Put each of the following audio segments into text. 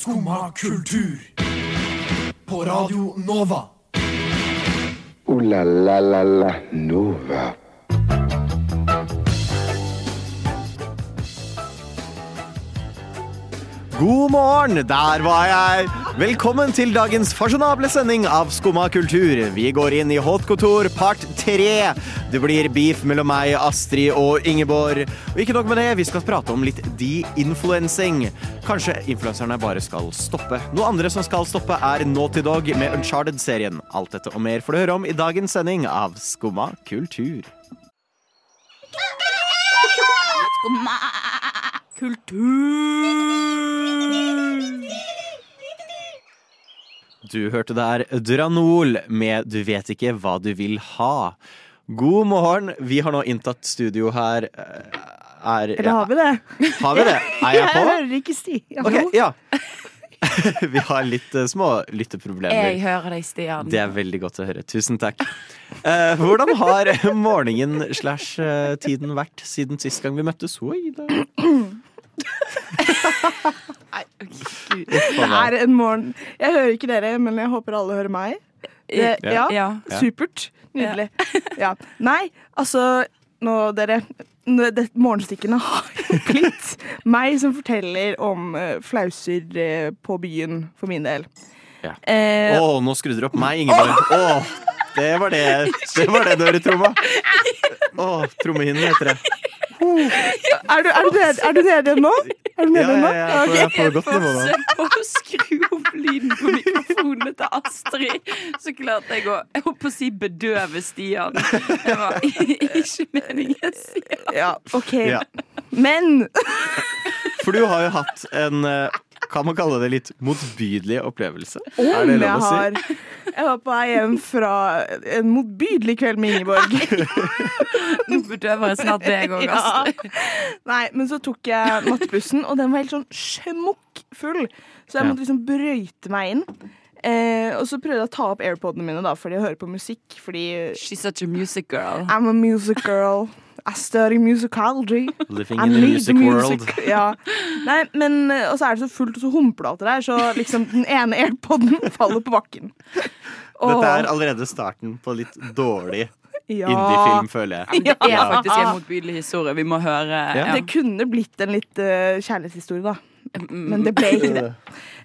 Skumma kultur. På Radio Nova. O-la-la-la-la Nova. God morgen, der var jeg! Velkommen til dagens fasjonable sending av Skumma kultur. Vi går inn i Haute part tre. Det blir beef mellom meg, Astrid og Ingeborg. Og ikke nok med det, vi skal prate om litt de-influencing. Kanskje influenserne bare skal stoppe. Noe andre som skal stoppe, er Naughty Dog med Uncharted-serien. Alt dette og mer får du høre om i dagens sending av Skumma kultur. Skumma kultur. Du hørte der Dranol med Du vet ikke hva du vil ha. God morgen. Vi har nå inntatt studio her. Er, Eller har vi det? Har vi det? Er jeg på? hører ikke Stian. Okay, ja. Vi har litt uh, små lytteproblemer. Jeg hører deg, Stian. Det er veldig godt å høre. Tusen takk. Uh, hvordan har morgenen slash eh, tiden vært siden sist gang vi møttes? Oi, da. Det er en morgen Jeg hører ikke dere, men jeg håper alle hører meg. Det, ja, Ja. supert. Nydelig. Ja. Nei, altså Nå, dere det, Morgenstikkene har blitt meg som forteller om uh, flauser uh, på byen, for min del. Ja. Eh, Å, nå skrudde du opp meg, Ingeborg. Å, det var det Det var det du hørte, tromma. Å, trommehinnen heter det. Er, du, er, du ned, er du nede nå? Er du Ja, nede nå? ja, ja, jeg Okay. jeg er på å skru opp lyden på mikrofonene til Astrid, så klarte jeg å Jeg holdt på å si bedøve Stian. Det var ikke meningen, Stian. Ja, OK. Ja. Men For du har jo hatt en eh, kan man kalle det litt motbydelig opplevelse? om er det jeg lov å si? har Jeg var på vei hjem fra en motbydelig kveld med Ingeborg. Nå burde jeg bare snart deg òg, Astrid. Nei, men så tok jeg nattbussen, og den var helt sånn smukk full. Så jeg måtte liksom brøyte meg inn. Eh, og så prøvde jeg å ta opp airpodene mine da, fordi jeg hører på musikk. Fordi She's such a music girl. I'm a music girl. I study musicology. Living in the music the world. Ja. Nei, men eh, Og så er det så fullt, og så det der, så liksom den ene airpoden faller på bakken. Dette er allerede starten på litt dårlig ja. indie-film, føler jeg. Det er faktisk en motbydelig historie. Vi må høre. Ja. Ja. Det kunne blitt en litt uh, kjærlighetshistorie, da. Men det ble ikke det.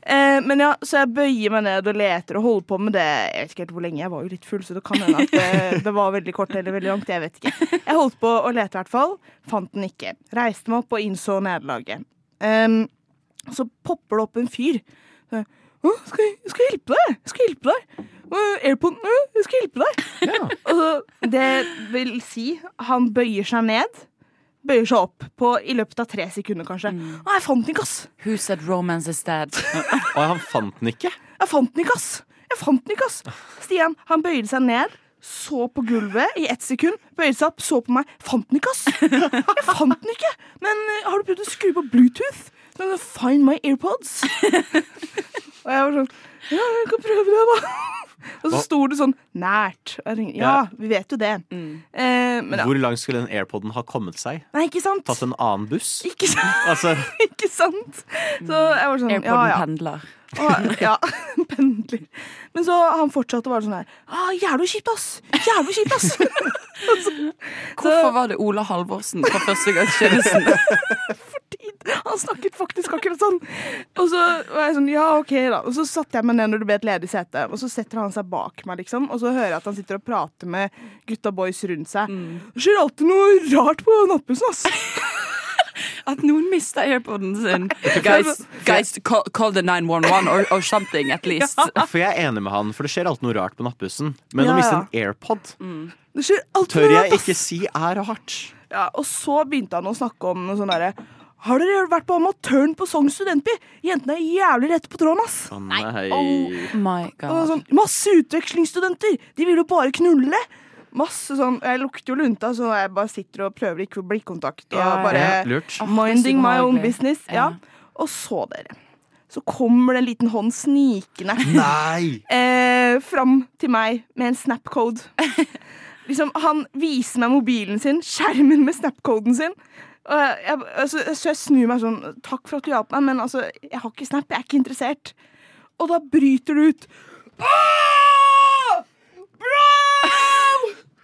Eh, men ja, Så jeg bøyer meg ned og leter og holder på med det. Jeg vet ikke helt hvor lenge, jeg var jo litt full, så det kan hende at det, det var veldig kort eller veldig langt. Jeg vet ikke. Jeg holdt på å lete, i hvert fall. Fant den ikke. Reiste meg opp og innså nederlaget. Um, så popper det opp en fyr. Så, «Å, skal, jeg, skal jeg hjelpe deg? Jeg skal hjelpe deg. «Å, Airpoden, «Å, jeg skal hjelpe deg. Og så, det vil si, han bøyer seg ned. Bøyer seg opp på, i løpet av tre sekunder, kanskje. Å, jeg fant den ikke, ass! Who said romance is dead? Og han fant den ikke. Jeg fant den ikke, ass! Jeg fant den ikke, ass! Stian han bøyde seg ned, så på gulvet i ett sekund, bøyde seg opp, så på meg. Fant den ikke, ass! Jeg fant den ikke! Men eh, har du prøvd å skru på Bluetooth? Sånn, Find my earpods. Og jeg var sånn Ja, jeg kan prøve det, da. Og så sto det sånn nært. Og jeg tenkte, ja, vi vet jo det. Eh, men ja. Hvor langt skulle den airpoden ha kommet seg? Nei, ikke sant? Tatt en annen buss? Ikke sant? Altså, Ikke sant? Så jeg var sånn Ja, Airpoden ja. pendler. Og, ja, pendler. Men så han fortsatte bare sånn her ah, Jævlig kjipt, ass! Jævlig kjipt, ass! Hvorfor var det Ola Halvorsen på førstegangstjenesten? Han snakket faktisk akkurat sånn. Og så var jeg sånn, ja, ok da. Og så satte jeg meg ned når det ble et ledig sete, og så setter han seg bak meg, liksom. Og så hører jeg at han sitter og prater med gutta boys rundt seg. Det skjer alltid noe rart på nattbussen, ass! At noen mista airpoden sin. Guys, guys call, call the 911 or, or something, at least. for jeg er enig med han, for det skjer alltid noe rart på nattbussen. Men Ja, å miste ja. en airpod Det skjer tør jeg rart, ikke si er rart. Ja, og så begynte han å snakke om noe sånn derre Har dere vært på amatøren på Sogn studentby? Jentene er jævlig rette på tråden, ass! Oh, nei. Oh my god. sånn, masse utvekslingsstudenter! De vil jo bare knulle! Masse sånn, Jeg lukter jo lunta, så jeg bare sitter og prøver ikke å blikkontakt. Og Ja, bare Ja, lurt. Minding my own business. Ja. Ja. Og så, dere, så kommer det en liten hånd snikende Nei! eh, fram til meg med en snapcode. liksom, han viser meg mobilen sin, skjermen med snapcoden sin. Jeg, altså, så jeg snur meg sånn Takk for at du hjalp meg, men altså, jeg har ikke Snap. Jeg er ikke interessert. Og da bryter det ut. Bro! Bro!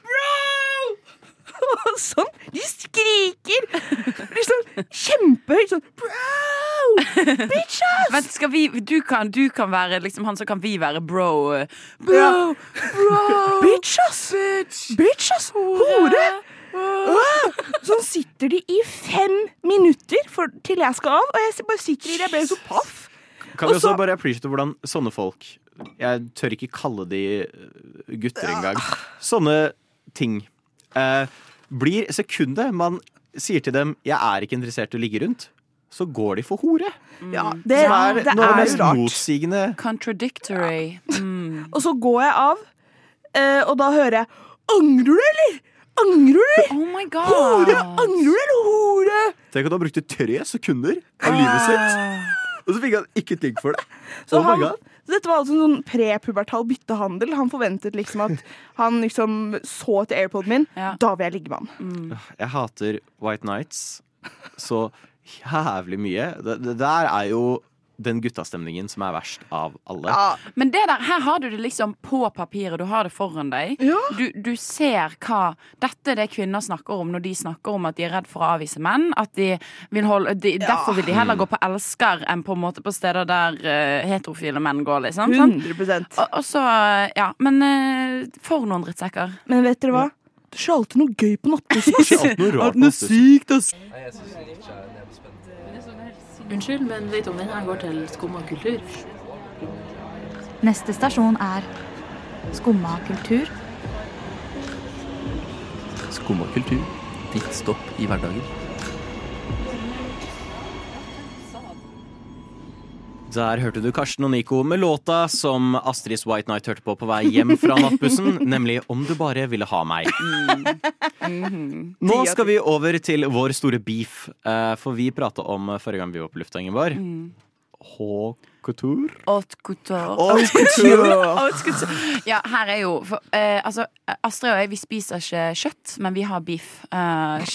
Bro! Og sånn. De skriker. Liksom kjempehøyt sånn Bro! Bitches! Vent, skal vi, du, kan, du kan være liksom han, så kan vi være bro. eh, Bro! Bro! Bitches! Bitches! Hore! Åh! Sånn sitter de i fem minutter for, til jeg skal av, og jeg bare sitter i det. Jeg ble så paff. Kan vi også så- bare appreciate hvordan sånne folk Jeg tør ikke kalle de eh, gutter engang. Sånne ting eh, blir sekundet man sier til dem 'jeg er ikke interessert i å ligge rundt', så går de for hore. Ja, det, Som er det noe av det mest motsigende Contradictory. Mm. Og så går jeg av, eh, og da hører jeg 'Angrer du, eller? Angrer du? Oh my god. Hore! Angrer du, eller hore?' Tenk at han brukte tre sekunder av livet sitt, og så fikk han ikke et ligg for det. Så Oh my God. så dette var altså en sånn prepubertal byttehandel. Han forventet liksom at han liksom så til airpoden min. Ja. Da vil jeg ligge med han. Jeg hater White Nights så jævlig mye. Det, det der er jo den guttastemningen som er verst av alle. Ja, Men det der, her har du det liksom på papiret, du har det foran deg. Ja. Du, du ser hva Dette er det kvinner snakker om når de snakker om at de er redd for å avvise menn. At de vil holde, de, Derfor vil de heller gå på elsker enn på en måte på steder der uh, heterofile menn går. liksom sant? 100 Og, og så, ja, Men uh, for noen drittsekker. Men vet dere hva? Det skjer alltid noe gøy på nattbussen. ass. Alltid noe rart Alltid noe på er sykt, ass. Unnskyld, men vet du om denne går til Skumma kultur? Neste stasjon er Skumma kultur. Skumma kultur. Ditt stopp i hverdagen. Der hørte du Karsten og Nico med låta som Astrid's White Night hørte på på vei hjem fra nattbussen, nemlig 'Om du bare ville ha meg'. Nå skal vi over til vår store beef, eh, for vi prata om forrige gang vi var på lufta, Ingeborg. Haute couture. Haute couture. Haute couture. Ja, her er jo for, eh, Altså, Astrid og jeg, vi spiser ikke kjøtt, men vi har beef. Eh,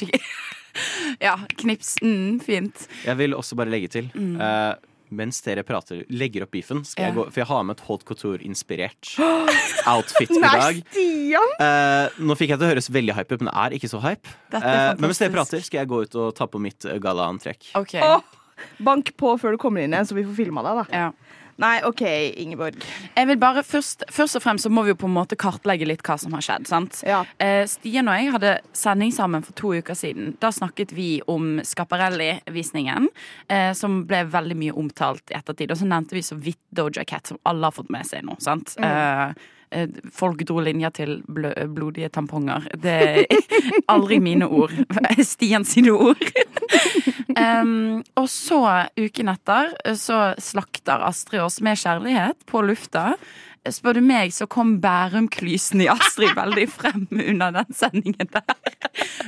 ja, knips. Mm, fint. Jeg vil også bare legge til eh, mens dere prater, legger opp beefen, skal jeg gå, for jeg har med et haute couture-inspirert outfit i Nei, dag. Stian! Eh, nå fikk jeg til å høres veldig hype ut, men det er ikke så hype. Dette er Eh, men mens dere prater, skal jeg gå ut og ta på mitt eh, gallaantrekk. OK. Bank på før du kommer inn igjen, så vi får filma deg, da. Ja. Nei, OK, Ingeborg. Jeg vil bare først, først og fremst så må vi jo på en måte kartlegge litt hva som har skjedd. sant? Ja. Eh, Stian og jeg hadde sending sammen for to uker siden. Da snakket vi om Scaparelli-visningen, eh, som ble veldig mye omtalt i ettertid. Og så nevnte vi så vidt Doja Cat, som alle har fått med seg nå. sant? Mm. eh, folk dro linjer til blø blodige tamponger. Det er aldri mine ord. Stian sine ord. Um, og så, uken etter, så slakter Astrid oss med kjærlighet på lufta. Spør du meg, så kom Bærum-klysen i Astrid veldig frem under den sendingen der.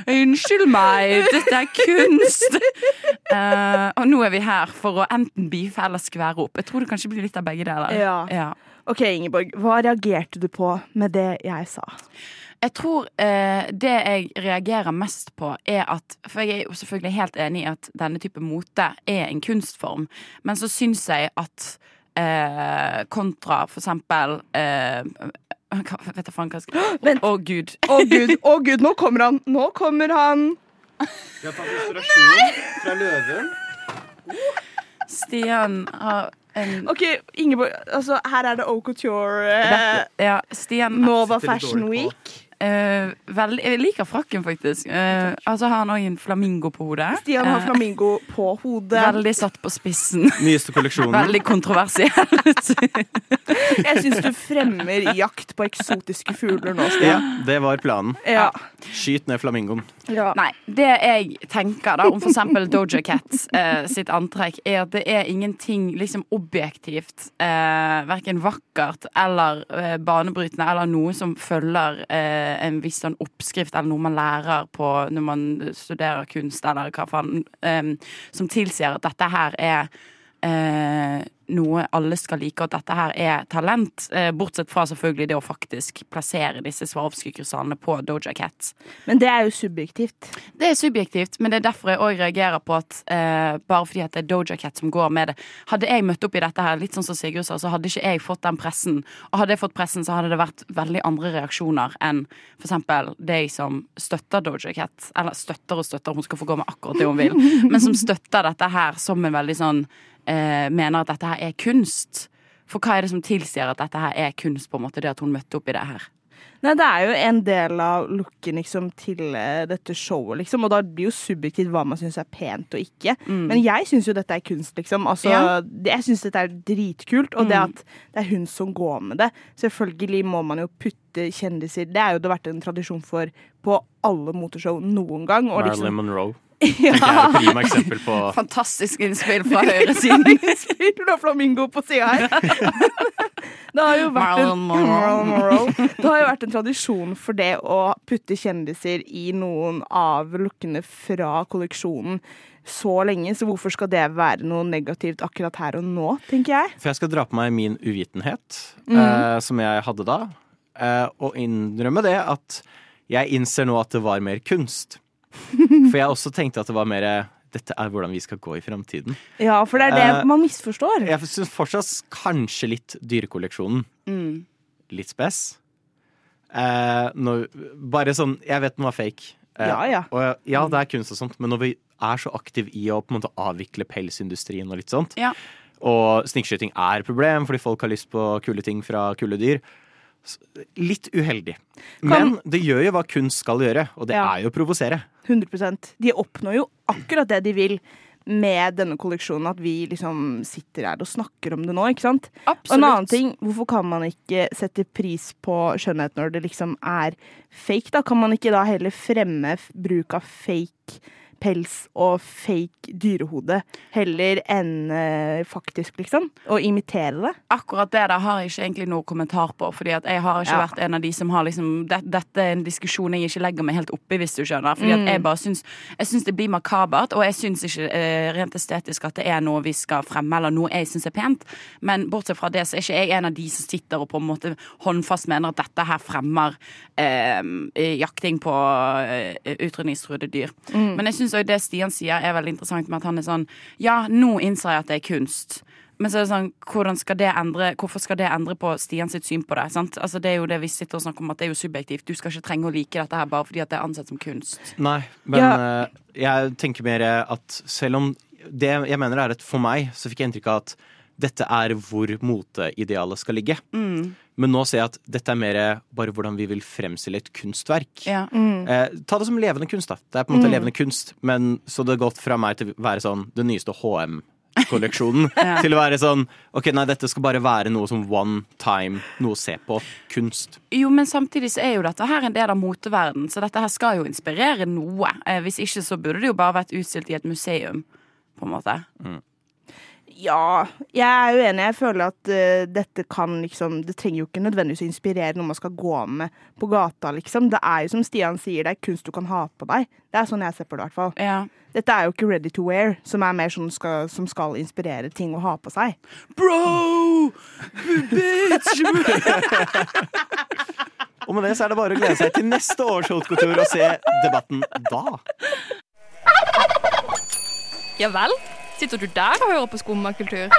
Unnskyld meg, dette er kunst! Uh, og nå er vi her for å enten beefe eller skvære opp. Jeg tror det kanskje blir litt av begge deler. Ja. OK, Ingeborg. Hva reagerte du på med det jeg sa? Jeg tror eh, det jeg reagerer mest på, er at For jeg er jo selvfølgelig helt enig i at denne type mote er en kunstform, men så syns jeg at eh, kontra for eksempel eh, hva, Vet jeg faen hva jeg skal Vent. Å, gud. Å gud, å gud, nå kommer han! Nå kommer han! Vi har tatt inspirasjon fra løven. Stian har en OK, Ingeborg, altså, her er det Au Couture eh, Ja, Stian Nova litt Fashion dårlig på. Week. Eh, vel, Jeg liker frakken, faktisk. Uh, altså har han òg en flamingo på hodet. Stian har Eh, flamingo på hodet. Veldig satt på spissen. Nyeste kolleksjonen. Veldig kontroversielt. Jeg syns du fremmer jakt på eksotiske fugler nå, Ja, det var planen. Ja. Skyt ned flamingoen. ja. Nei, det jeg tenker da om eksempel Doja Cat uh, sitt antrekk, er at det er ingenting liksom objektivt, uh, verken vakkert eller banebrytende, eller noe som følger eh, en viss sånn oppskrift, eller noe man lærer på når man studerer kunst, eller hva faen, um, som tilsier at dette her er eh, noe alle skal like, at dette her er talent. Eh, bortsett fra selvfølgelig det å faktisk plassere disse Swarovski-krystallene på Doja Cat. Men det er jo subjektivt. Det er subjektivt, men det er derfor jeg òg reagerer på at eh, bare fordi at det er Doja Cat som går med det Hadde jeg møtt opp i dette her, litt sånn som Sigurd sa, så hadde ikke jeg fått den pressen. Og hadde jeg fått pressen, så hadde det vært veldig andre reaksjoner enn eksempel deg som støtter Doja Cat. Eller støtter og støtter, hun skal få gå med akkurat det hun vil. Men som støtter dette her som en veldig sånn eh, Mener at dette her er kunst. For hva er det som tilsier at dette her er kunst, på en måte, det at hun møtte opp i det her? Nei, det er jo en del av looken liksom, til eh, dette showet, liksom. Og da blir jo subjektivt hva man syns er pent og ikke. Men jeg syns jo dette er kunst, liksom. Altså, Ja. Jeg syns dette er dritkult. Og det Mm. at det er hun som går med det Selvfølgelig må man jo putte kjendiser Det er jo det vært en tradisjon for på alle moteshow noen gang. Og Marilyn liksom, Monroe. Tenker Det er et prima eksempel på Fantastisk innspill fra høyresiden. Spiller du flamingo på sida her? det har jo vært en. Det har jo vært en tradisjon for det å putte kjendiser i noen av lukkene fra kolleksjonen så lenge, så hvorfor skal det være noe negativt akkurat her og nå, tenker jeg. For jeg skal dra på meg min uvitenhet, mm. eh, som jeg hadde da, eh, og innrømme det at jeg innser nå at det var mer kunst. For jeg også tenkte at det var mer dette er hvordan vi skal gå i fremtiden. Ja, for det er det uh, man misforstår. Jeg syns fortsatt kanskje litt Dyrekolleksjonen. Mm. Litt spes. Uh, når, bare sånn Jeg vet den var fake. Uh, Ja, ja. Og ja, det er kunst og sånt, men når vi er så aktive i å på en måte avvikle pelsindustrien og litt sånt, Ja. og snikskyting er et problem fordi folk har lyst på kule ting fra kule dyr. Litt uheldig. Men det gjør jo hva kunst skal gjøre, og det Ja. er jo å provosere. 100% De oppnår jo akkurat det de vil med denne kolleksjonen, at vi liksom sitter her og snakker om det nå, ikke sant? Og en annen ting, hvorfor kan man ikke sette pris på skjønnhet når det liksom er fake, da? Kan man ikke da heller fremme bruk av fake pels og fake dyrehode heller enn uh, faktisk, liksom? Å imitere det? Akkurat det der har jeg ikke egentlig noe kommentar på. Fordi at jeg har ikke Ja. vært en av de som har liksom det, Dette er en diskusjon jeg ikke legger meg helt oppi, hvis du skjønner. Fordi Mm. at jeg bare syns Jeg syns det blir makabert, og jeg syns ikke uh, rent estetisk at det er noe vi skal fremme, eller noe jeg syns er pent. Men bortsett fra det, så er ikke jeg en av de som sitter og på en måte håndfast mener at dette her fremmer uh, jakting på eh, utrydningstruede dyr. Mm. Men jeg syns òg det Stian sier er veldig interessant med at han er sånn Ja, nå innser jeg at det er kunst. Men så er det sånn, hvordan skal det endre, hvorfor skal det endre på Stian sitt syn på det? Sant? Altså, det er jo det vi sitter og snakker om, at det er jo subjektivt. Du skal ikke trenge å like dette her bare fordi at det er ansett som kunst. Nei, men Ja. eh, jeg tenker mer at selv om Det jeg mener er et for meg så fikk jeg inntrykk av at dette er hvor moteidealet skal ligge. Mm. Men nå ser jeg at dette er mer bare hvordan vi vil fremstille et kunstverk. Ja. Eh, ta det som levende kunst, da. Det er på en måte Mm. levende kunst, men så det har gått fra meg til å være sånn den nyeste HM-kolleksjonen Ja. til å være sånn OK, nei, dette skal bare være noe som one time, noe å se på. Kunst. Jo, men samtidig så er jo dette her en del av moteverden, så dette her skal jo inspirere noe. Eh, hvis ikke så burde det jo bare vært utstilt i et museum, på en måte. Ja, jeg er uenig. Jeg føler at uh, dette kan liksom Det trenger jo ikke nødvendigvis å inspirere noe man skal gå med på gata, liksom. Det er jo som Stian sier, det er kunst du kan ha på deg. Det er sånn jeg ser på det, i hvert fall. Ja. Dette er jo ikke ready to wear, som er mer sånn skal, som skal inspirere ting å ha på seg. Bro! Bitch! Og med det så er det bare å glede seg til neste års Hotkultur og se debatten da. Ja vel? Sitter du der og hører på skummakultur?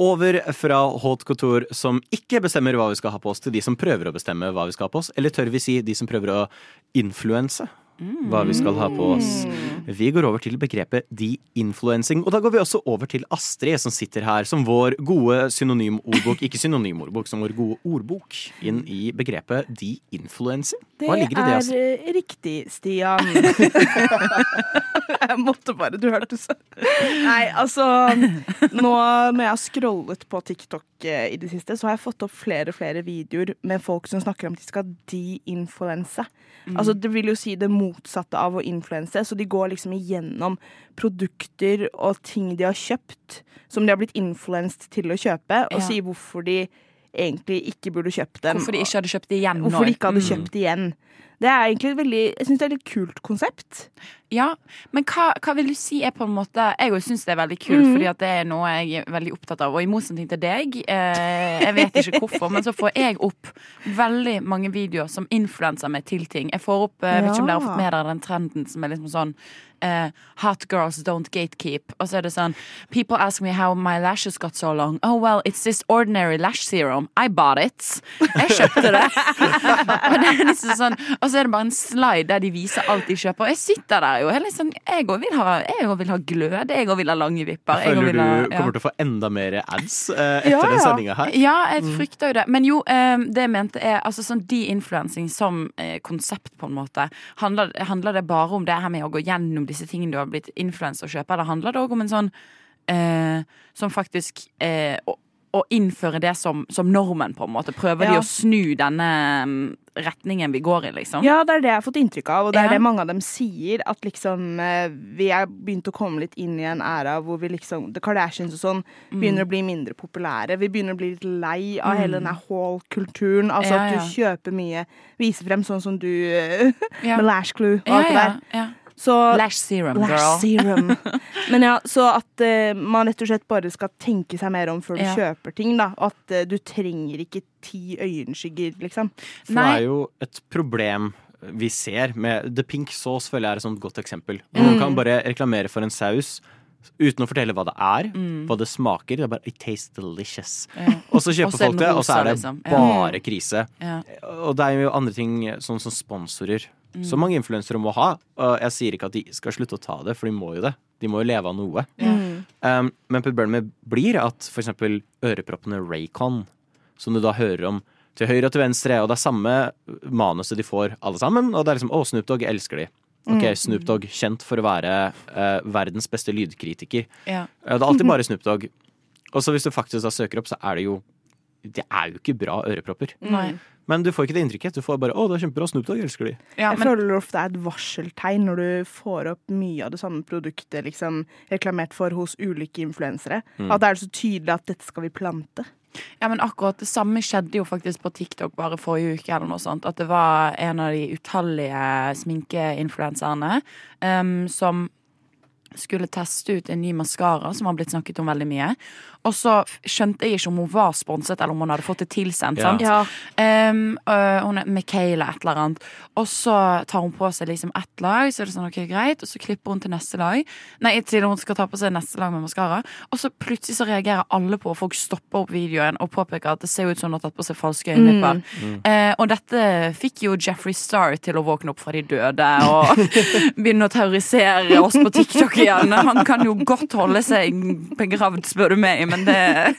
Over fra Haute Couture som ikke bestemmer hva vi skal ha på oss, til de som prøver å bestemme hva vi skal ha på oss. Eller tør vi si de som prøver å influense hva vi skal ha på oss. Vi går over til begrepet de-influencing. Og da går vi også over til Astrid, som sitter her som vår gode synonymordbok, ikke synonymordbok, som vår gode ordbok, inn i begrepet de-influencing. Hva ligger i det? er altså? riktig, Stian. jeg måtte bare, du hørte så. Nei, altså Nå når jeg har scrollet på TikTok eh, i det siste, så har jeg fått opp flere og flere videoer med folk som snakker om at de skal de-influense. Altså Det vil jo si det motsatte av å influense, så de går liksom igjennom produkter og ting de har kjøpt, som de har blitt influenset til å kjøpe, og Ja. sier hvorfor de egentlig ikke burde kjøpt dem. Hvorfor de ikke hadde kjøpt det igjen. Hvorfor de ikke hadde Mm. kjøpt igjen. Det er egentlig et veldig Jeg synes det er et litt kult konsept. Ja, men hva, hva vil du si er på en måte Jeg syns det er veldig kult, mm. fordi det er noe jeg er veldig opptatt av. Og i motsetning til deg, eh, jeg vet ikke hvorfor, men så får jeg opp veldig mange videoer som influenser meg til ting. Jeg får opp, eh, ja. vet ikke om dere har fått med dere den trenden som er liksom sånn Uh, Hot girls don't gatekeep. Og så er det sånn People ask me how my lashes got so long. Oh well, it's this ordinary lash serum. I bought it. Jeg kjøpte det. Og, det er liksom sånn, og så er det bare en slide der de viser alt de kjøper. Og jeg sitter der jo Jeg liksom Jeg òg vil, jeg vil ha glød. Jeg òg vil ha lange vipper. Jeg Føler vil du ha, ja. kommer til å få enda mer ads eh, etter Ja, den sendinga her? Ja, jeg frykter jo det. Men jo, eh, det jeg mente er altså sånn de-influencing som eh, konsept, på en måte. Handler, handler det bare om det her med å gå gjennom disse tingene du har blitt influenser og kjøper? eller handler det òg om en sånn eh, Som faktisk eh, å, innføre det som, som normen, på en måte. Prøver de å snu denne mm, retningen vi går i, liksom? Ja, det er det jeg har fått inntrykk av, og det er Ja. det mange av dem sier. At liksom eh, vi er begynt å komme litt inn i en æra hvor vi liksom The Kardashians og sånn Mm. begynner å bli mindre populære. Vi begynner å bli litt lei av hele denne hall-kulturen. Altså Ja, at du kjøper mye, viser frem sånn som du eh, Ja. med lash Clue og Ja, alt det ja, der. Så Lash serum, Lash girl. serum. Men ja, så at uh, man rett og slett bare skal tenke seg mer om før du Ja. kjøper ting, da. Og at uh, du trenger ikke ti øyenskygger, liksom. For det er jo et problem vi ser med The Pink Sauce, føler jeg er et sånt godt eksempel. Man Mm. kan bare reklamere for en saus uten å fortelle hva det er, Mm. hva det smaker. Det er bare It tastes delicious. Ja. Og så kjøper er folk det, og så er det liksom. Ja. bare krise. Ja. Og det er jo andre ting, sånn som sponsorer, Mm. som mange influensere må ha. Og jeg sier ikke at de skal slutte å ta det, for de må jo det. De må jo leve av noe. Mm. Um, men problemet blir at for eksempel øreproppene Raycon, som du da hører om til høyre og til venstre, og det er samme manuset de får alle sammen, og det er liksom 'Å, Snoop Dogg elsker de'. Ok, Mm. Snoop Dogg, kjent for å være uh, verdens beste lydkritiker. Ja. Ja, Det er alltid bare Snoop Dogg. Og så hvis du faktisk da søker opp, så er det jo Det er jo ikke bra ørepropper. Nei. Men du får ikke det inntrykket. Du får bare 'Å, det er kjempebra. Snoop Dogg elsker de'. Ja, jeg men- føler ofte det er et varseltegn når du får opp mye av det samme produktet liksom, reklamert for hos ulike influensere. Mm. At det er så tydelig at dette skal vi plante. Ja, men akkurat det samme skjedde jo faktisk på TikTok bare forrige uke. eller noe sånt At det var en av de utallige sminkeinfluenserne um, som skulle teste ut en ny maskara som har blitt snakket om veldig mye. Og så skjønte jeg ikke om hun var sponset, eller om hun hadde fått det tilsendt. Ja. sant? Ja. Um, uh, hun er Michaela et eller annet. Og så tar hun på seg liksom ett lag, så er det sånn, ok, greit, og så klipper hun til neste lag. Nei, til hun skal ta på seg neste lag med maskara. Og så plutselig så reagerer alle på, og folk stopper opp videoen og påpeker at det ser ut som hun har tatt på seg falske øyenvipper. Uh, og dette fikk jo Jeffrey Star til å våkne opp fra de døde og begynne å terrorisere oss på TikTok igjen. Han kan jo godt holde seg begravd, spør du meg, men det er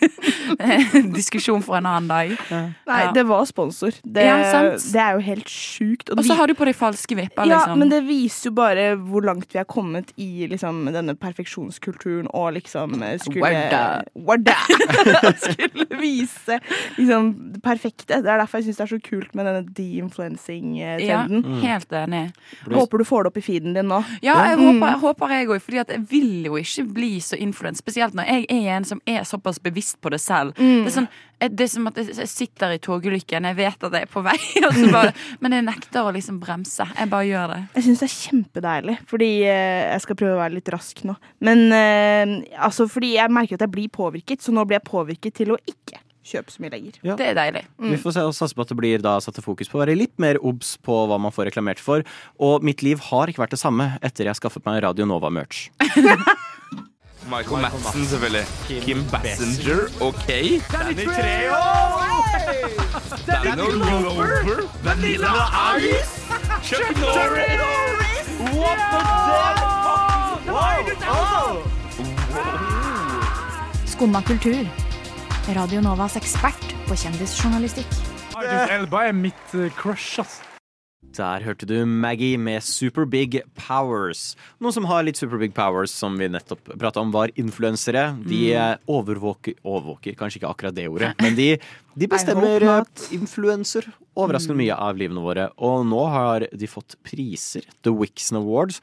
diskusjon for en annen dag. Nei, Ja. det var sponsor. Det, Ja, sant. det er jo helt sjukt. Og så har du på de falske vipper, ja, liksom. men det viser jo bare hvor langt vi er kommet i liksom, denne perfeksjonskulturen og liksom eh, skulle Warda. Warda. skulle vise liksom det perfekte. Det er derfor jeg syns det er så kult med denne de-influencing-trenden. helt enig. Håper du får det opp i feeden din nå. Ja, jeg Mm. håper, jeg håper jeg at jeg vil jo ikke bli så influens Spesielt når jeg er en som er såpass bevisst på det selv. Mm. Det, er sånn, eh, det er som at jeg sitter i togulykken, jeg vet at jeg er på vei, bare, men jeg nekter å liksom bremse. Jeg bare gjør det. Jeg syns det er kjempedeilig, fordi eh, jeg skal prøve å være litt rask nå. Men eh, altså, fordi jeg merker at jeg blir påvirket, så nå blir jeg påvirket til å ikke kjøpe så mye lenger. Ja. Det er deilig. Vi får se satse på at det blir da satt fokus på å være litt mer obs på hva man får reklamert for. Og mitt liv har ikke vært det samme etter jeg skaffet meg Radio Nova-merch. Michael Madsen, selvfølgelig. Kim Bassinger, OK. Danny Treho! Danny Glover. Vanilla Ice. Chuck Norris. What the devil? Skumma kultur. Radio Novas ekspert på kjendisjournalistikk. Idris Elba er mitt eh, crush, ass. Der hørte du Maggie med Super Big Powers. Noen som har litt Super Big Powers, som vi nettopp prata om, var influensere. De eh, overvåker Overvåker, kanskje ikke akkurat det ordet, men de, de bestemmer eh, influenser overraskende mye av livene våre. Og nå har de fått priser, The Wixon Awards,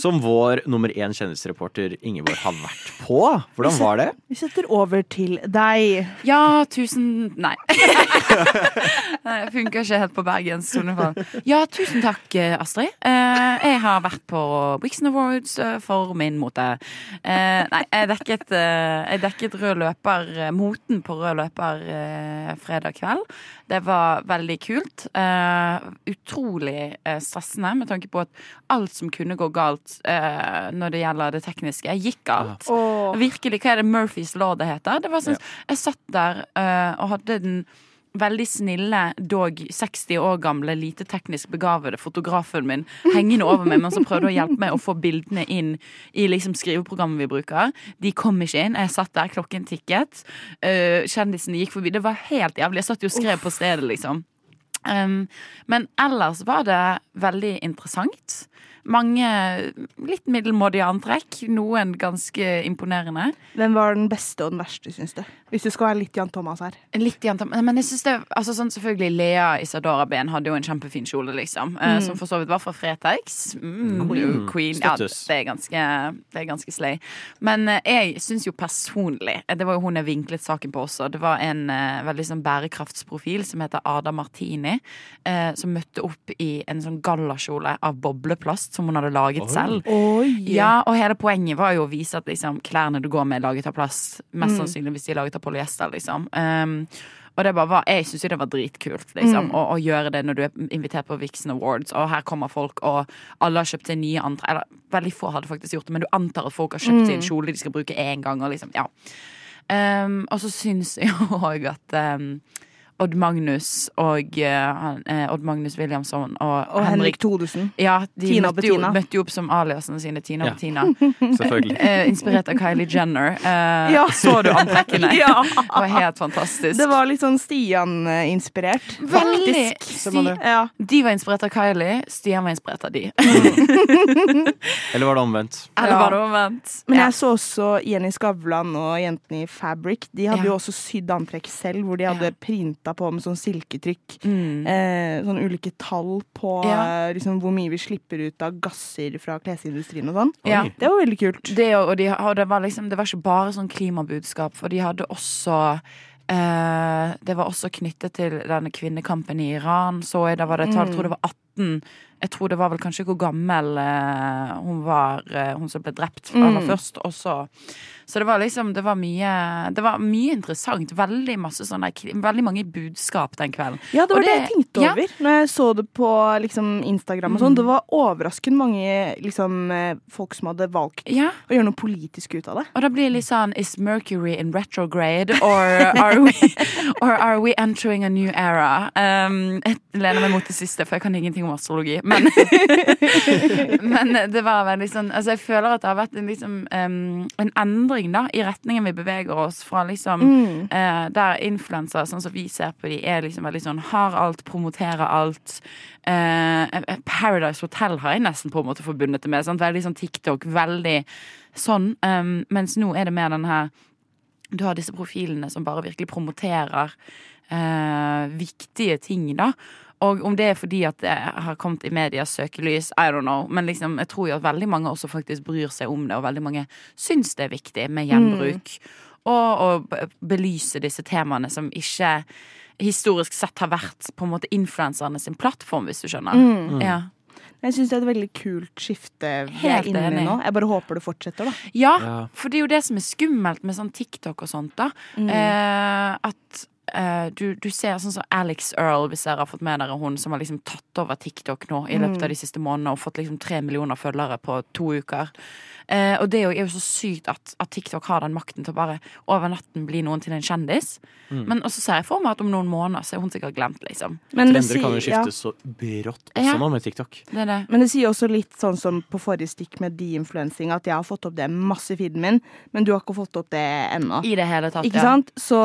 som vår nummer én kjendisreporter Ingeborg har vært på. Hvordan var det? Vi setter over til deg. Ja, tusen Nei. Nei, Det funker ikke helt på Bergens tonefall. Ja, tusen takk, eh, Astrid. Eh, jeg har vært på Wixon Awards for min mote. Eh, nei, jeg dekket, jeg dekket rød løper, moten på rød løper fredag kveld. Det var veldig kult. Eh, utrolig eh, stressende med tanke på at alt som kunne gå galt eh, når det gjelder det tekniske, gikk galt. Virkelig, hva er det Murphys law det heter? Det var sånn, Jeg satt der og hadde den veldig snille, dog 60 år gamle, lite teknisk begavede fotografen min hengende over meg, men som prøvde å hjelpe meg å få bildene inn i liksom skriveprogrammet vi bruker. De kom ikke inn. Jeg satt der, klokken tikket. Uh, kjendisene gikk forbi. Det var helt jævlig. Jeg satt jo og skrev på stedet, liksom. Men ellers var det veldig interessant. Mange litt middelmådige antrekk. Noen ganske imponerende. Hvem var den beste og den verste, syns du? Hvis du skal være litt Jan Thomas her. Litt Jan Thomas, men jeg synes det altså sånn Selvfølgelig Lea Isadora Ben hadde jo en kjempefin kjole, liksom. eh, Mm. Som for så vidt var fra Fretex. Mm, Queen. Queen. Ja, det er ganske, det er ganske slay. Men eh, jeg syns jo personlig eh, Det var jo hun jeg vinklet saken på også. Det var en veldig sånn bærekraftsprofil som heter Ada Martini, eh, som møtte opp i en sånn gallakjole av bobleplast som hun hadde laget Oi. selv. Oi. Ja, og hele poenget var jo å vise at liksom, klærne du går med, er laget av plast. Mest Mm. sannsynlig hvis de er laget av polyester, liksom. Um, og det bare var, jeg syns jo det var dritkult liksom, Mm. å, å gjøre det når du er invitert på Vixen Awards, og her kommer folk, og alle har kjøpt seg nye antrekk. Eller veldig få hadde faktisk gjort det, men du antar at folk har kjøpt seg en Mm. kjole de skal bruke én gang. Og liksom, ja. Um, og så syns jeg òg at um, Odd Magnus og eh, eh, Odd Magnus Williamson og, Og Henrik Thodesen. Ja, de Tina møtte jo, møtte jo opp som aliasene sine, Tina Ja. og Bettina. Selvfølgelig. Eh, inspirert av Kylie Jenner. Eh, Ja. Så du antrekkene? Ja. Det var helt fantastisk. Det var litt sånn Stian-inspirert. Veldig. Sti? Ja. De var inspirert av Kylie, Stian var inspirert av de. Eller var det omvendt? Eller var det omvendt? Men jeg så også Jenny Skavlan og jentene i Fabric. De hadde Ja. jo også sydd antrekk selv, hvor de hadde Ja. Printa på med sånn silketrykk. Mm. Eh, sånn ulike tall på Ja. eh, liksom, hvor mye vi slipper ut av gasser fra klesindustrien og sånn. Ja. Det var veldig kult. Det, og de, og det, var liksom, det var ikke bare sånn klimabudskap, for de hadde også eh, Det var også knyttet til denne kvinnekampen i Iran. Så jeg, da var det et tall, jeg tror det var 18 Jeg tror det var vel kanskje hvor gammel eh, hun var, eh, hun som ble drept aller Mm. først. Og så så det var liksom Det var mye, det var mye interessant. Veldig masse sånne, veldig mange budskap den kvelden. Ja, det var det, jeg tenkte ja. over når jeg så det på liksom, Instagram og sånn. Mm. Det var overraskende mange liksom, eh, folk som hadde valgt Ja, å gjøre noe politisk ut av det. og da blir det litt sånn Is Mercury in retrograde, or are we, or are we entering a new era? Um, jeg lener meg mot det siste, for jeg kan ingenting om astrologi. Men, men det var veldig sånn Altså, jeg føler at det har vært en, liksom, um, en endring da i retningen vi beveger oss fra liksom Mm. eh, Der influensere, sånn som vi ser på de, er liksom veldig sånn har alt, promoterer alt. Eh, Paradise Hotel har jeg nesten på en måte forbundet det med. Sant? Veldig sånn TikTok, veldig sånn. Um, mens nå er det mer den her Du har disse profilene som bare virkelig promoterer eh, viktige ting, da. Og om det er fordi at det har kommet i medias søkelys, I don't know. Men liksom, jeg tror jo at veldig mange også faktisk bryr seg om det, og veldig mange syns det er viktig med gjenbruk. Og å belyse disse temaene som ikke historisk sett har vært på en måte influenserne sin plattform, hvis du skjønner. Mm. Ja. Jeg syns det er et veldig kult skifte vi Helt er inne i nå. Jeg bare håper det fortsetter, da. Ja, Ja. for det er jo det som er skummelt med sånn TikTok og sånt, da. Eh, at eh, du, du ser sånn som Alex Earl, hvis dere har fått med dere hun som har liksom tatt over TikTok nå i løpet av de siste månedene og fått liksom tre millioner følgere på to uker. Uh, og det er jo, er jo så sykt at, at TikTok har den makten til å bare over natten bli noen til en kjendis. Men også ser jeg for meg at om noen måneder så er hun sikkert glemt, liksom. Men Trender Trender kan jo skiftes ja. så brått også Ja. nå med TikTok. Det det. Men det sier også litt sånn som på forrige stikk med de-influensing, at jeg har fått opp det masse i feeden min, men du har ikke fått opp det ennå. I det hele tatt. Ikke ja. sant? Så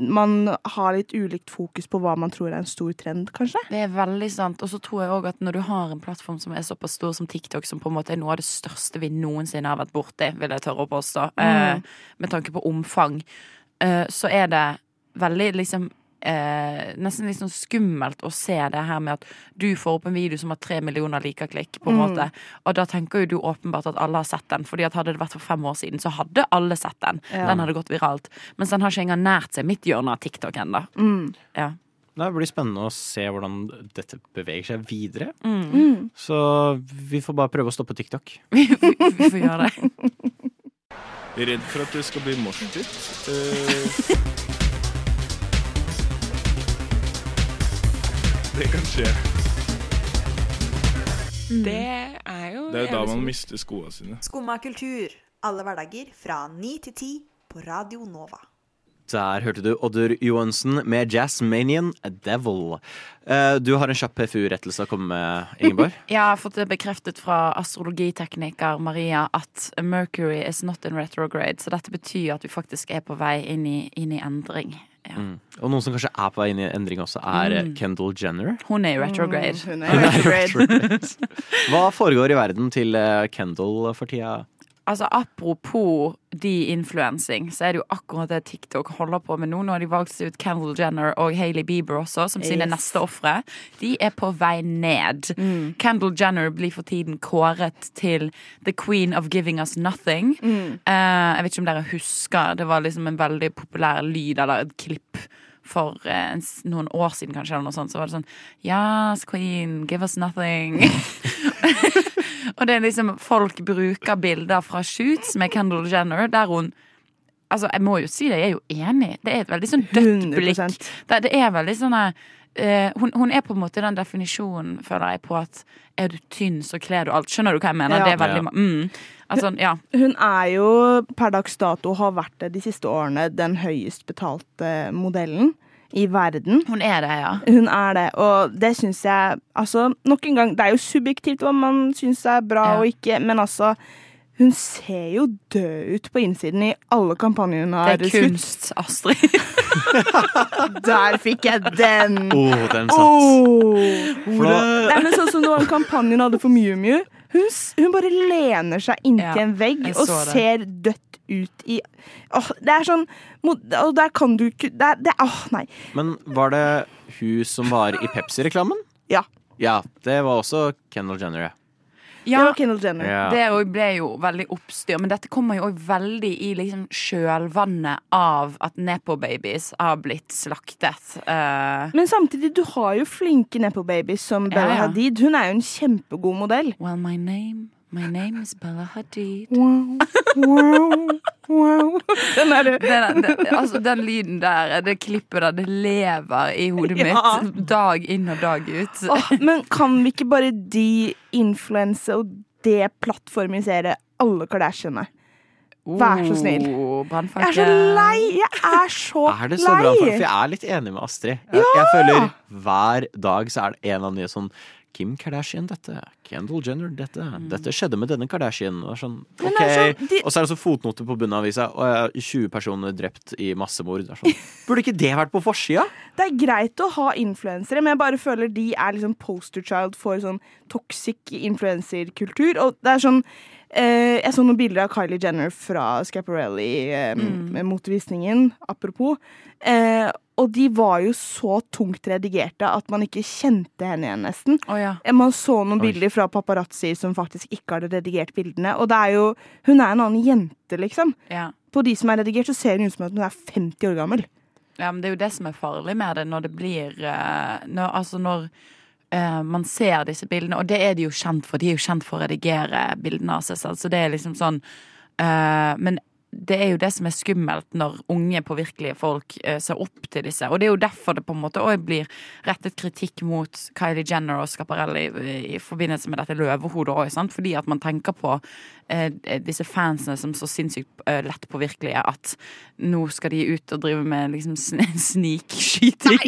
man har litt ulikt fokus på hva man tror er en stor trend, kanskje. Det er veldig sant. Og så tror jeg òg at når du har en plattform som er såpass stor som TikTok, som på en måte er noe av det største vi noensinne har vært borti, vil jeg tørre å påstå, eh, med tanke på omfang, eh, så er det veldig liksom eh, nesten litt sånn skummelt å se det her med at du får opp en video som har tre millioner likeklikk, på en Mm. måte. Og da tenker jo du åpenbart at alle har sett den, Fordi at hadde det vært for fem år siden, så hadde alle sett den. Ja. Den hadde gått viralt. Mens den har ikke engang nært seg mitt hjørne av TikTok ennå. Mm. Ja. Det blir spennende å se hvordan dette beveger seg videre. Mm. Mm. Så vi får bare prøve å stoppe TikTok. vi, får gjøre det. Redd for at det skal bli morsomt. Uh, det kan skje. Det er jo Det er da man mister skoene sine. Skumma kultur. Alle hverdager fra 9 til 10 på Radio Nova. Der hørte du Oddur Johansen med Jazzmanian Devil. Eh, Du har en kjapp PFU-rettelse å komme med, Ingeborg. Jeg har fått det bekreftet fra astrologitekniker Maria at Mercury is not in retrograde. Så dette betyr at vi faktisk er på vei inn i, inn i endring. Mm. Og noen som kanskje er på vei inn i endring også, er eh, Mm. Kendall Jenner. Hun er i retrograde. Mm, hun er retrograde. Hva foregår i verden til Kendal Kendall for tida? Altså Apropos de-influencing, så er det jo akkurat det TikTok holder på med nå. Nå har de valgt ut Kendall Jenner og Hailey Bieber også som sine Yes. neste ofre. De er på vei ned. Mm. Kendall Jenner blir for tiden kåret til The Queen of Giving Us Nothing. Mm. Uh, jeg vet ikke om dere husker, det var liksom en veldig populær lyd eller et klipp for eh, noen år siden, kanskje, eller noe sånt, så var det sånn Yes, queen, give us nothing. og det er liksom Folk bruker bilder fra shoots med Kendall Jenner der hun Altså, jeg må jo si det, jeg er jo enig. Det er et veldig sånn dødt blikk. 100%. Det, det er veldig sånn uh, hun, hun er på en måte den definisjonen, føler jeg, på at er du tynn, så kler du alt. Skjønner du hva jeg mener? Ja. Det er veldig Ja. mm, altså, ja. Hun er jo per dags dato har vært det de siste årene den høyest betalte modellen i verden. Hun er det, ja. Hun er det, og det syns jeg Altså, nok en gang, det er jo subjektivt hva man syns er bra Ja. og ikke, men altså hun ser jo død ut på innsiden i alle kampanjene hun har Det er skutt. kunst, Astrid. Der fikk jeg den! Oh, den satt. Oh. For Det Nei, men sånn som det var en kampanje hun hadde for Miu Miu. Hun, hun bare lener seg inntil Ja, en vegg og det. ser dødt ut i Åh, Det er sånn Og der kan du ikke det, er- det, Åh, nei. Men var det hun som var i Pepsi-reklamen? Ja. Ja, det var også Kendall Jenner, ja. Det var Kendall Jenner. Ja. Det ble jo veldig oppstyr, men dette kommer jo òg veldig i liksom kjølvannet av at Nepo-babies har blitt slaktet. Uh... Men samtidig, du har jo flinke nepo-babies som Bella Ja, ja. Hadid. Hun er jo en kjempegod modell. well, my name, my name is Bella Hadid. Wow, wow, wow. Den er det. Den, den, altså, den lyden der, det klippet der, det lever i hodet Ja. mitt dag inn og dag ut. Oh, men kan vi ikke bare de-influense og det plattformisere alle Kardashiane? Vær så snill. Oh, Jeg er så lei! Jeg er så Er det så lei! bra? For, jeg er litt enig med Astrid. Jeg, jeg føler hver dag så er det en av nye sånn Kim Kardashian dette, Kendall Jenner dette, dette skjedde med denne Kardashian. Og, sånn, okay. Sånn, de- og så er det så fotnoter på bunnen av avisa, og jeg har 20 personer drept i massemord. Sånn. Burde ikke det vært på forsida? Det er greit å ha influensere, men jeg bare føler de er liksom poster child for sånn toxic influenserkultur. Og det er sånn eh, Jeg så noen bilder av Kylie Jenner fra Scaparelli eh, Mm. med motvisningen, apropos. Eh, og de var jo så tungt redigerte at man ikke kjente henne igjen, nesten. Oh, ja. Eh, Man så noen Oi. bilder fra paparazzi som faktisk ikke hadde redigert bildene. Og det er jo Hun er en annen jente, liksom. Ja. På de som er redigert, så ser hun ut som at hun er 50 år gammel. Ja, men det er jo det som er farlig med det, når det blir eh, når, Altså når uh, man ser disse bildene, og det er de jo kjent for. De er jo kjent for å redigere bildene av seg selv, så det er liksom sånn uh, Men det er jo det som er skummelt når unge påvirkelige folk eh, ser opp til disse. Og det er jo derfor det på en måte òg blir rettet kritikk mot Kylie Jenner og Scaparelli i, i forbindelse med dette løvehodet òg, fordi at man tenker på eh, disse fansene som så sinnssykt eh, lett påvirkelige at nå skal de ut og drive med liksom sn snikskyting.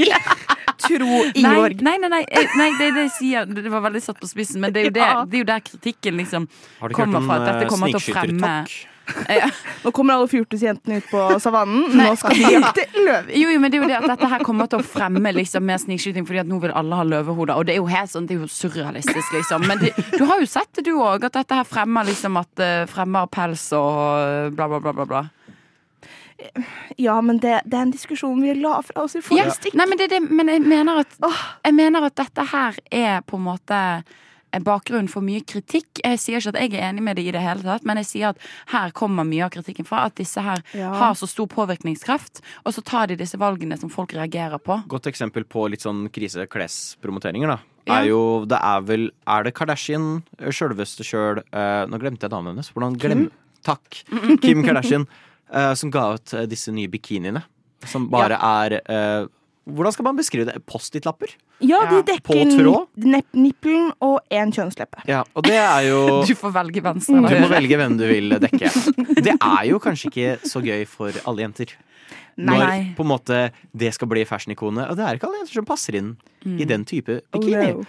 Tro i Ingeborg. nei, nei, nei, eh, nei det det sier. Det var veldig satt på spissen, men det er jo, det, det er jo der kritikken liksom kommer fra. At dette eh, kommer til å fremme? Ja. Nå kommer alle fjortisjentene ut på savannen. Nå skal de jakte løver. Jo, jo, men det er jo det at dette her kommer til å fremme liksom, mer snikskyting, fordi at nå vil alle ha løvehoder. Og det er jo helt sånn, det er jo surrealistisk, liksom. Men det, du har jo sett det, du òg, at dette her fremmer liksom at eh, fremmer pels og bla, bla, bla, bla. bla. Ja, men det, det er en diskusjon vi la fra oss i Ja, stikk. nei, men, det, det, men jeg, mener at, jeg mener at dette her er på en måte bakgrunn for mye kritikk. Jeg sier ikke at jeg er enig med det i det hele tatt, men jeg sier at her kommer mye av kritikken fra. At disse her Ja. har så stor påvirkningskraft, og så tar de disse valgene som folk reagerer på. Godt eksempel på litt sånn kriseklespromoteringer, da. Ja. Er jo, det er vel Er det Kardashian sjølveste sjøl Nå glemte jeg damen hennes. Hvordan glem... Takk. Kim Kardashian. eh, som ga ut eh, disse nye bikiniene. Som bare er eh, Hvordan skal man beskrive det? Post-it-lapper? Ja, de dekker nippelen og én kjønnsleppe. Ja, og det er jo Du får velge venstre Du må velge hvem du vil dekke. Det er jo kanskje ikke så gøy for alle jenter. Nei. Når på en måte det skal bli fashion-ikonet. Og det er ikke alle jenter som passer inn Mm. i den type Oh, bikini. no.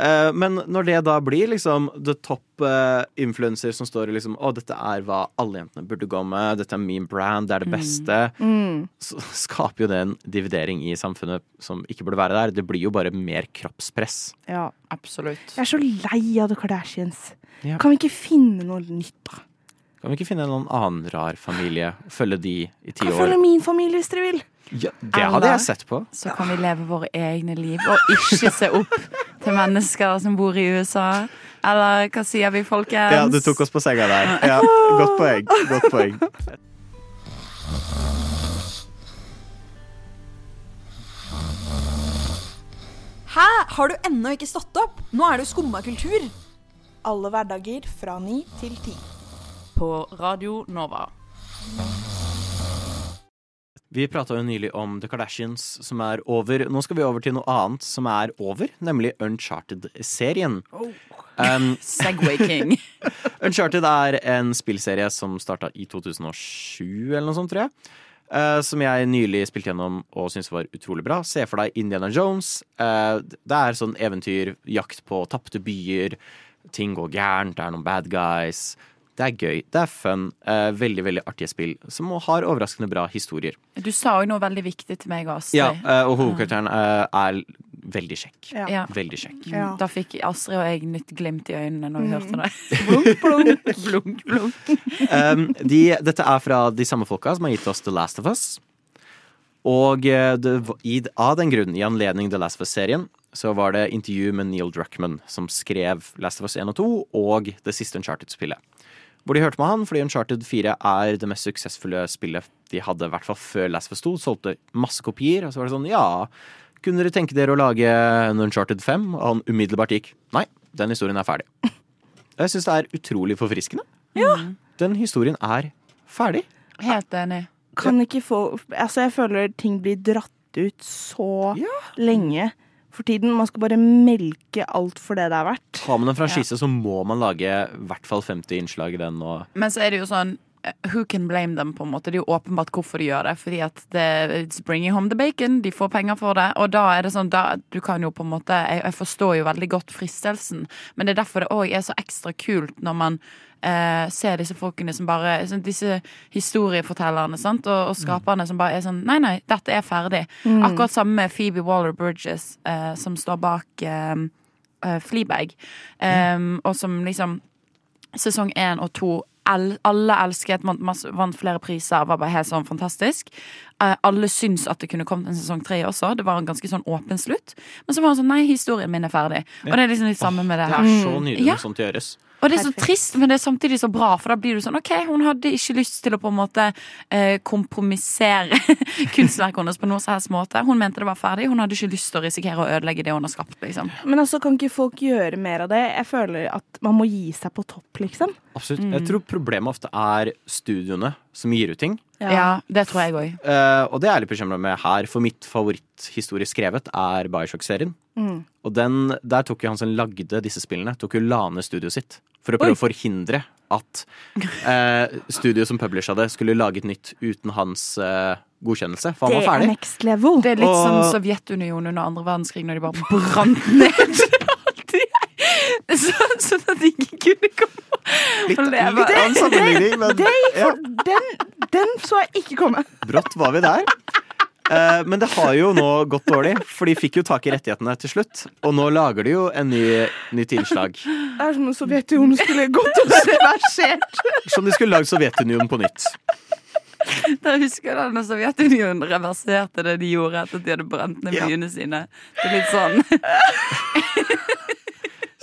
Eh, men når det da blir liksom the top uh, influencer som står i liksom Å, dette er hva alle jentene burde gå med, dette er min brand, det er det beste, Mm. så skaper jo det en dividering i samfunnet som ikke burde være der. Det blir jo bare mer kroppspress. Ja. Absolutt. Jeg er så lei av The Kardashians. Ja. Kan vi ikke finne noe nytt, da? Kan vi ikke finne noen annen rar familie følge de i ti Kan år? følge min familie hvis dere vil. Ja, det hadde Eller- jeg sett på. Så kan vi leve våre egne liv og ikke se opp til mennesker som bor i USA. Eller hva sier vi, folkens? Ja, du tok oss på senga der. Ja, godt poeng. Godt poeng. Hæ? Har du ennå ikke stått opp? Nå er det jo skumma kultur. Alle hverdager fra ni til ti. På Radio Nova. Vi prata jo nylig om The Kardashians som er over. Nå skal vi over til noe annet som er over, nemlig Uncharted-serien. Um, Segway King. Uncharted er en spillserie som starta i 2007 eller noe sånt, tror jeg. Uh, som jeg nylig spilte gjennom og syntes var utrolig bra. Se for deg Indiana Jones. Uh, det er sånn eventyr, jakt på tapte byer. Ting går gærent, det er noen bad guys. Det er gøy, det er fun. Uh, veldig veldig artige spill som har overraskende bra historier. Du sa jo noe veldig viktig til meg, Astrid. Ja, uh, Og hovedkarakteren uh, er veldig kjekk. Ja. Veldig kjekk. Ja. Da fikk Astrid og jeg nytt glimt i øynene når vi Mm. hørte det. Blunk, blunk. blunk, blunk. Um, de, dette er fra de samme folka som har gitt oss The Last of Us. Og det, i, av den grunn, i anledning The Last of Us-serien, så var det intervju med Neil Druckman, som skrev Last of Us 1 og 2 og det siste Uncharted-spillet. Hvor de hørte med han, fordi Uncharted 4 er det mest suksessfulle spillet de hadde, i hvert fall før Last of Us 2. Solgte masse kopier, og så var det sånn, ja Kunne dere tenke dere å lage en Uncharted 5? Og han umiddelbart gikk Nei, den historien er ferdig. Jeg syns det er utrolig forfriskende. Ja. Den historien er ferdig. Helt enig. Kan ikke få Altså, jeg føler ting blir dratt ut så lenge for tiden. Man skal bare melke alt for det det er verdt. Har man en franchise, så må man lage i hvert fall 50 innslag i den. Og Men så er det jo sånn eh, Who can blame them, på en måte. Det er jo åpenbart hvorfor de gjør det. Fordi at det, it's bringing home the bacon. De får penger for det. Og da er det sånn, da, du kan jo på en måte Jeg, jeg forstår jo veldig godt fristelsen, men det er derfor det òg er så ekstra kult når man eh, ser disse folkene som bare sånn, Disse historiefortellerne sant? Og, og skaperne som bare er sånn Nei, nei, dette er ferdig. Mm. Akkurat samme med Phoebe Waller-Bridges, eh, som står bak eh, eh, Fleabag, mm. og som liksom sesong én og to alle elsket, vant, vant flere priser, var bare helt sånn fantastisk. Eh, alle syns at det kunne kommet en sesong tre også. Det var en ganske sånn åpen slutt. Men så var han sånn nei, historien min er ferdig. Og det er liksom litt samme med det her. det er så nydelig Ja. når sånt gjøres. Og det er så Perfekt. trist, men det er samtidig så bra, for da blir du sånn OK, hun hadde ikke lyst til å på en måte eh, kompromissere kunstverket hennes på noen som helst måte. Hun mente det var ferdig, hun hadde ikke lyst til å risikere å ødelegge det hun har skapt, liksom. Men altså, kan ikke folk gjøre mer av det? Jeg føler at man må gi seg på topp, liksom. Absolutt. Mm. Jeg tror problemet ofte er studioene som gir ut ting. Ja, det tror jeg òg. Uh, og det er jeg litt bekymra med her, for mitt favoritthistorie skrevet er Bioshock-serien. Mm. Og den, der tok jo han som lagde disse spillene, tok jo la ned studioet sitt. For å prøve Oi. å forhindre at uh, studioet som publisha det, skulle lage et nytt uten hans uh, godkjennelse. For han Det var er ferdig. next level. Det er litt Og- som Sovjetunionen under andre verdenskrig, når de bare brant ned. Sånn sånn at de ikke kunne komme Litt, og leve. litt annen en sammenligning, men Det det, ja, den, den så jeg ikke komme. brått var vi der. Eh, men det har jo nå gått dårlig, for de fikk jo tak i rettighetene til slutt. Og nå lager de jo en ny, nytt innslag. Det er som om Sovjetunionen skulle gått og reversert. Som de skulle lagd Sovjetunionen på nytt. Da husker jeg når Sovjetunionen reverserte det de gjorde etter at de hadde brent ned byene sine. Det er litt sånn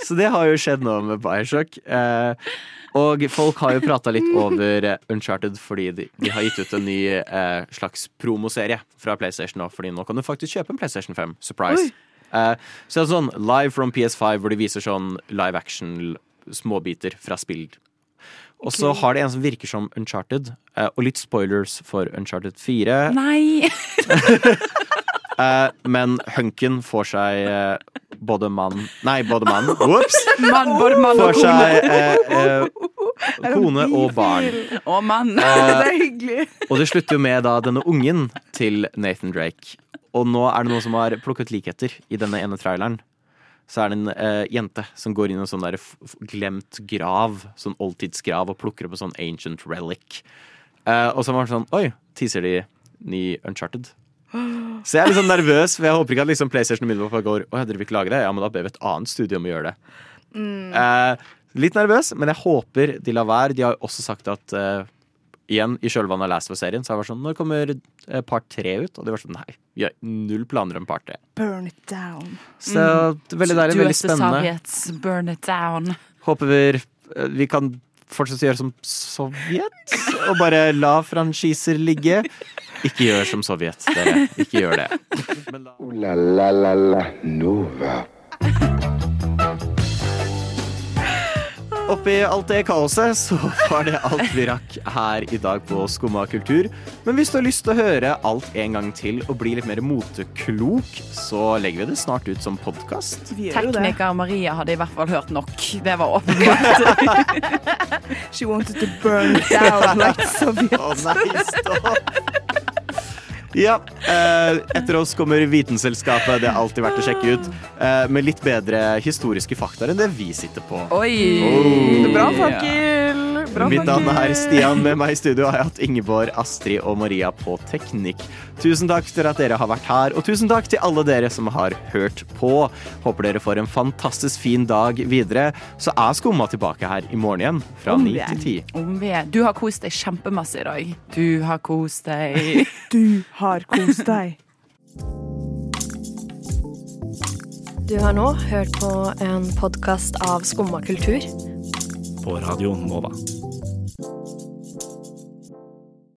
Så det har jo skjedd nå med Bioshock. Eh, og folk har jo prata litt over eh, Uncharted fordi de, de har gitt ut en ny eh, slags promoserie fra PlayStation nå. Fordi nå kan du faktisk kjøpe en PlayStation 5. Surprise. Eh, så det er sånn live from PS5 hvor de viser sånn live action småbiter fra spill. Og så okay. har de en som virker som Uncharted, eh, og litt spoilers for Uncharted 4. Nei! Eh, men hunken får seg eh, både mann Nei, både mann. Ops! Man, både mann Får seg eh, kone og barn. Og mann. Det er hyggelig. Og det slutter jo med da denne ungen til Nathan Drake. Og nå er det noen som har plukket likheter i denne ene traileren. Så er det en eh, jente som går inn i en sånn der glemt grav, sånn oldtidsgrav, og plukker opp en sånn ancient relic. Eh, og så var det sånn Oi, teaser de ny Uncharted? Så jeg er litt sånn nervøs, for jeg håper ikke at liksom PlayStation umiddelbart går Å, dere vil ikke lage det? Ja, men da ber vi et annet studio om å gjøre det. Mm. Eh, litt nervøs, men jeg håper de lar være. De har også sagt at eh, igjen, i kjølvannet av Last of Us-serien, så har det vært sånn Når kommer eh, part tre ut? Og de var sånn Nei, vi har null planer om part tre. Burn it down. Så det er veldig deilig, veldig spennende. Sovjets, burn it down. Håper vi, eh, vi kan fortsette å gjøre som Sovjet, og bare la franchiser ligge. Ikke gjør som Sovjet, dere. Ikke gjør det. Ooh la la la la Nova. Oppi alt det kaoset så var det alt vi rakk her i dag på Skumma kultur. Men hvis du har lyst til å høre alt en gang til og bli litt mer moteklok, så legger vi det snart ut som podkast. Tekniker Maria hadde i hvert fall hørt nok. Det var åpenbart. She wanted to burn down like Sovjet. Å nei, stopp! Ja, eh, etter oss kommer Vitenselskapet. Det er alltid verdt å sjekke ut. Eh, med litt bedre historiske fakta enn det vi sitter på. Oi! Oh. Bra fakkel. Bra Mitt navn er. Stian. Med meg i studio har jeg hatt Ingeborg, Astrid og Maria på teknikk. Tusen takk til at dere har vært her, og tusen takk til alle dere som har hørt på. Håper dere får en fantastisk fin dag videre. Så er Skumma tilbake her i morgen igjen, fra ni til ti. Om vi er. Du har kost deg kjempemasse i dag. Du har kost deg. Du har kost deg. Du har nå hørt på en podkast av Skumma kultur. På radioen Nova.